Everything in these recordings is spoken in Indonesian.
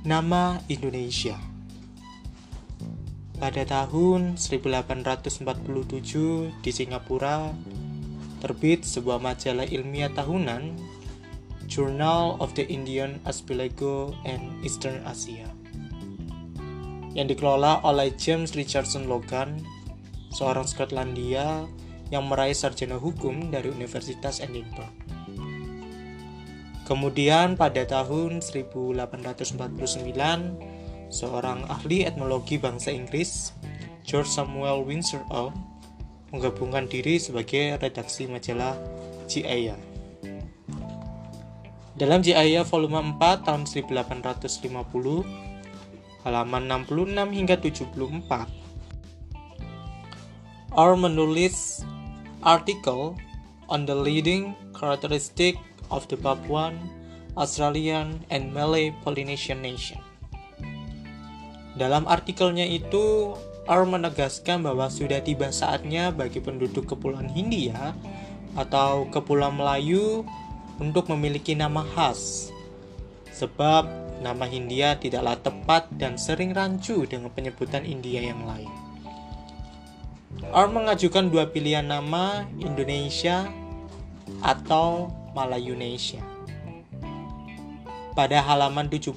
Nama Indonesia Pada tahun 1847 di Singapura terbit sebuah majalah ilmiah tahunan Journal of the Indian Archipelago and Eastern Asia yang dikelola oleh James Richardson Logan, seorang Skotlandia yang meraih sarjana hukum dari Universitas Edinburgh. Kemudian pada tahun 1849, seorang ahli etnologi bangsa Inggris, George Samuel Windsor Earl, menggabungkan diri sebagai redaksi majalah Jiaya. Dalam Jiaya volume 4 tahun 1850, halaman 66 hingga 74, Earl menulis artikel on the leading characteristic of the Papuan, Australian, and Malay Polynesian nation. Dalam artikelnya itu, Earl menegaskan bahwa sudah tiba saatnya bagi penduduk Kepulauan Hindia atau Kepulauan Melayu untuk memiliki nama khas. Sebab nama Hindia tidaklah tepat dan sering rancu dengan penyebutan India yang lain. Earl mengajukan dua pilihan nama Indonesia atau Malayunesia. Pada halaman 71,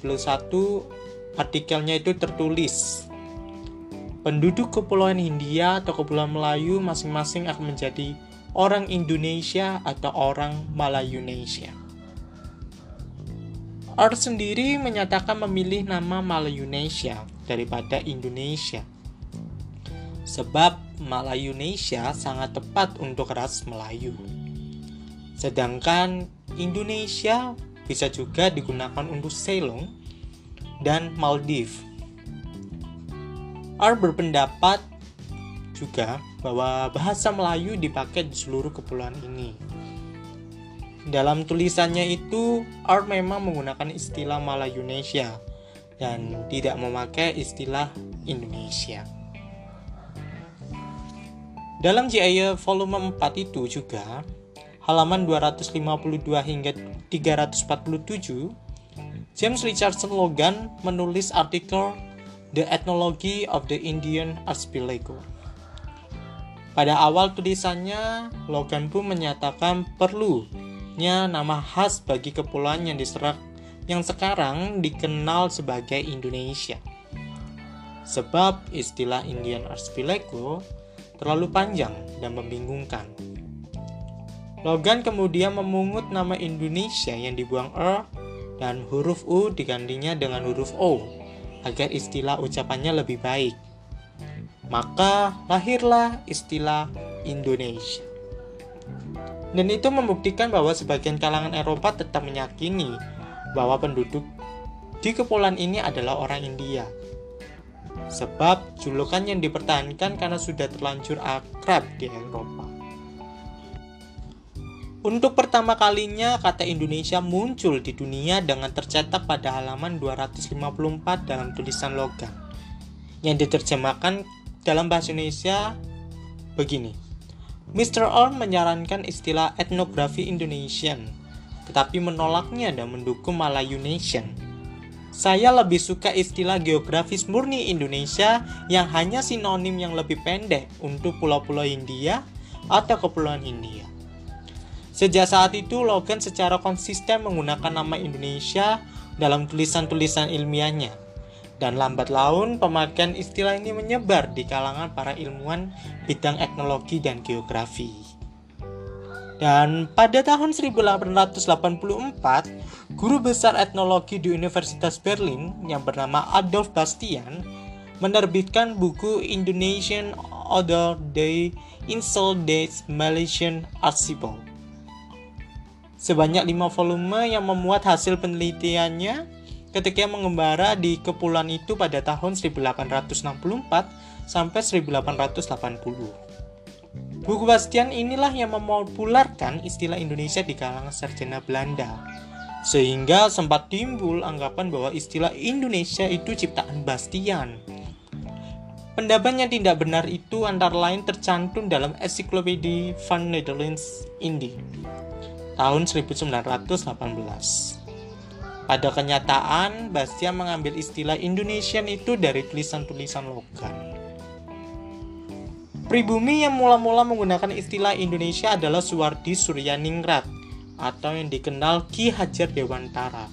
artikelnya itu tertulis, penduduk Kepulauan Hindia atau Kepulauan Melayu masing-masing akan menjadi orang Indonesia atau orang Malayunesia. Or sendiri menyatakan memilih nama Malayunesia daripada Indonesia. Sebab Malayunesia sangat tepat untuk ras Melayu. Sedangkan Indonesia bisa juga digunakan untuk Ceylon dan Maldives. R berpendapat juga bahwa bahasa Melayu dipakai di seluruh kepulauan ini. Dalam tulisannya itu, R memang menggunakan istilah Malayunesia dan tidak memakai istilah Indonesia. Dalam JIA volume 4 itu juga, halaman 252 hingga 347, James Richardson Logan menulis artikel The Ethnology of the Indian Archipelago. Pada awal tulisannya, Logan pun menyatakan perlunya nama khas bagi kepulauan yang diserak yang sekarang dikenal sebagai Indonesia. Sebab istilah Indian Archipelago terlalu panjang dan membingungkan. Logan kemudian memungut nama Indonesia yang dibuang er dan huruf U digantinya dengan huruf O agar istilah ucapannya lebih baik. Maka lahirlah istilah Indonesia. Dan itu membuktikan bahwa sebagian kalangan Eropa tetap meyakini bahwa penduduk di kepulauan ini adalah orang India sebab julukan yang dipertahankan karena sudah terlanjur akrab di Eropa. Untuk pertama kalinya, kata Indonesia muncul di dunia dengan tercetak pada halaman 254 dalam tulisan logam, yang diterjemahkan dalam bahasa Indonesia begini. Mr. Orn menyarankan istilah etnografi Indonesian, tetapi menolaknya dan mendukung Malayunation saya lebih suka istilah geografis murni Indonesia yang hanya sinonim yang lebih pendek untuk pulau-pulau India atau kepulauan India. Sejak saat itu, Logan secara konsisten menggunakan nama Indonesia dalam tulisan-tulisan ilmiahnya. Dan lambat laun, pemakaian istilah ini menyebar di kalangan para ilmuwan bidang etnologi dan geografi. Dan pada tahun 1884, guru besar etnologi di Universitas Berlin yang bernama Adolf Bastian menerbitkan buku Indonesian Other Day Insel Dates Malaysian Archipel. Sebanyak lima volume yang memuat hasil penelitiannya ketika mengembara di kepulauan itu pada tahun 1864 sampai 1880. Buku Bastian inilah yang mempopulerkan istilah Indonesia di kalangan sarjana Belanda. Sehingga sempat timbul anggapan bahwa istilah Indonesia itu ciptaan Bastian. Pendapat yang tidak benar itu antara lain tercantum dalam ensiklopedia Van Nederlands Indie tahun 1918. Pada kenyataan, Bastian mengambil istilah Indonesian itu dari tulisan-tulisan logam. Pribumi yang mula-mula menggunakan istilah Indonesia adalah Suwardi Suryaningrat atau yang dikenal Ki Hajar Dewantara.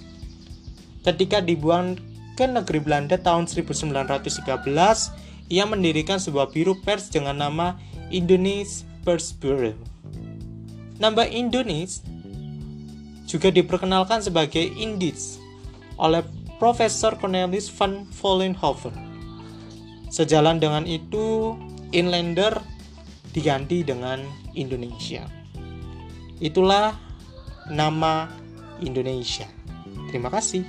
Ketika dibuang ke negeri Belanda tahun 1913, ia mendirikan sebuah biro pers dengan nama Indonesia Pers Bureau. Nama Indonesia juga diperkenalkan sebagai Indies oleh Profesor Cornelis van Vollenhoven. Sejalan dengan itu, Inlander diganti dengan Indonesia. Itulah nama Indonesia. Terima kasih.